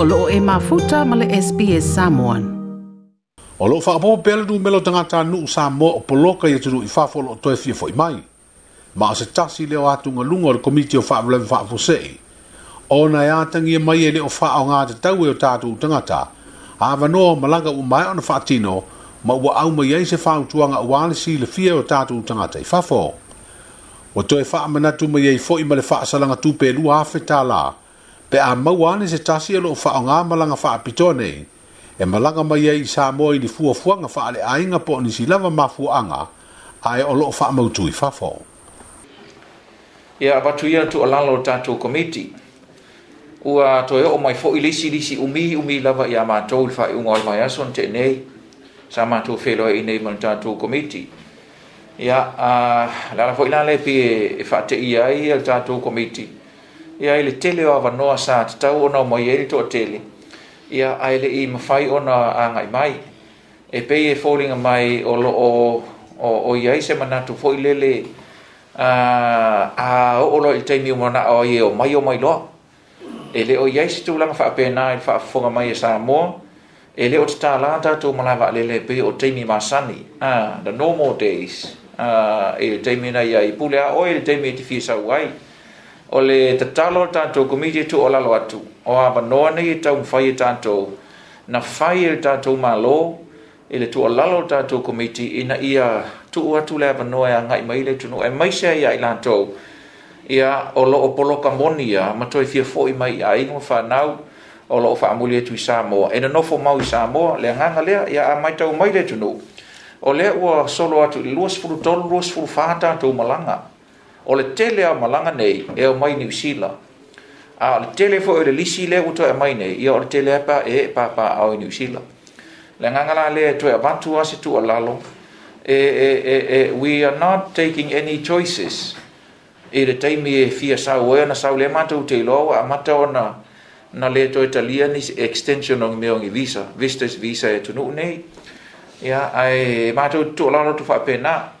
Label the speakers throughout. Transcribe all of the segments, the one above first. Speaker 1: o e mafuta male SPA SPS Samoan. O loo wha du melo tangata nuu Samoa o poloka i atu i whafo loo toe fia fwoi mai. Ma ase tasi leo atu ngā lungo le komiti o wha vlevi wha fosei. O na e atangi e mai e ofa anga o ngā te taue o tātu tangata. A vanoa malanga u mai ana wha tino ma ua au mai eise wha utuanga u alisi le fia o tātu tangata i whafo. Wa toe wha amanatu mai e fwoi i le wha asalanga tupe lua hafe tā pe a maua ane se tasi alo fa o ngā malanga fa apitone, e malanga mai e i sā moa i li fua fuanga fa ale ainga po ni silava ma fuanga, a e o loo fa amautu i fafo. Ia avatu ia tu alalo tatu komiti, ua toe o mai fo ilisi lisi umi umi lava i a mātou i fai ungoi mai ason te nei, sa mātou whelo e i nei man tatu komiti. Ia, uh, lalafo ilale pi e, e fate ia i al tatu komiti, ia ile tele o avanoa sa tau ona o maiai le tele ia aele i mafai ona agai mai e pei e foliga mai o loo o iai se manatu foʻi lele a oʻoloa i le taimi umanaʻo ai e o mai o mai loa e lē o iai se tulaga faapena i le faafofoga mai e sa moa e lē o tatālā tatou ma lavaalele e pei o taimi masani the normal days e taimi na ia i pule o le taimi e tifia e sau ai o le tatalo tatou komiti tu o lalo atu o avanoa nei e taumafai e tatou na fai e le tatou mālō i le tuʻalalo tatou komiti ina ia tuu atu le avanoa e agai mai le tunuu e maise ia i latou ia o loo polokamoni ia matoefia foʻi mai ia aiga fanau o loo faamuli atu i samoa e nonofo mau i samoa le agaga lea ia a mai tau mai le tunuu o lea ua solo atu i luasfulutolu luasfulufā tatou malaga o le tele a malanga nei e o mai New Zealand. A le tele fo e le lisi le uto e mai nei, ia o le tele e pa e pa pa au New Zealand. Le ngangala le e toi avantu asi tu a lalo, e, e, e, e, we are not taking any choices. E le teimi e fia sau e na sau le mata u te iloa, a mata o na, na le toi talia ni extension ong meong i visa, vistas visa e tunu nei. Ia, ai, e mata u tu a lalo tu fa pena, e,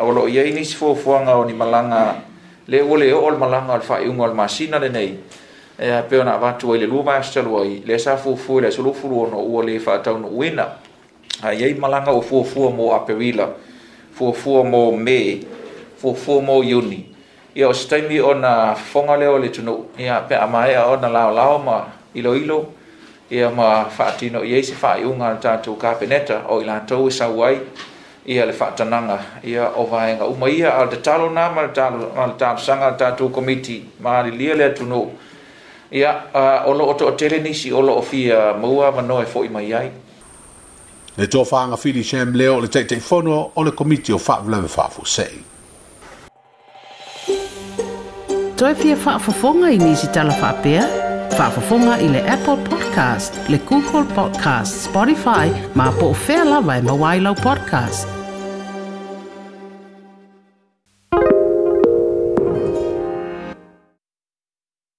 Speaker 1: o loo iai nisi fuafuaga o ni malaga le ua le oo le malaga o le faaiuga o le masina lenei ea pe ona avatu ai le lua vaasitalu ai le sa fuafua i le asolufulu ona ua lē faataunuuina aiai malaga ua fuafua mo aperila fuafua mo me fuafua mo iuni ia o se taimi ona fofoga lea o le tunuu ia pe amaea ona laolao ma iloilo ia ma faatino i ai se faaiuga o le tatou kapeneta o i latou e sau ai ia le whaatananga ia o vaenga uma ia al te talo na ma le talo ma le talo sanga le tatu komiti ma le lia le tuno ia uh, o loo to o tele nisi o loo fia maua manoe fo i mai ai
Speaker 2: le tōwhanga whiri shem leo le teitei whono o le komiti o whaavlewe whaafu sei Toi pia whaafafonga i nisi tala whaapea? Fafafunga ile Apple Podcast, le Google Podcast, Spotify, ma po fela vai mawailo podcast.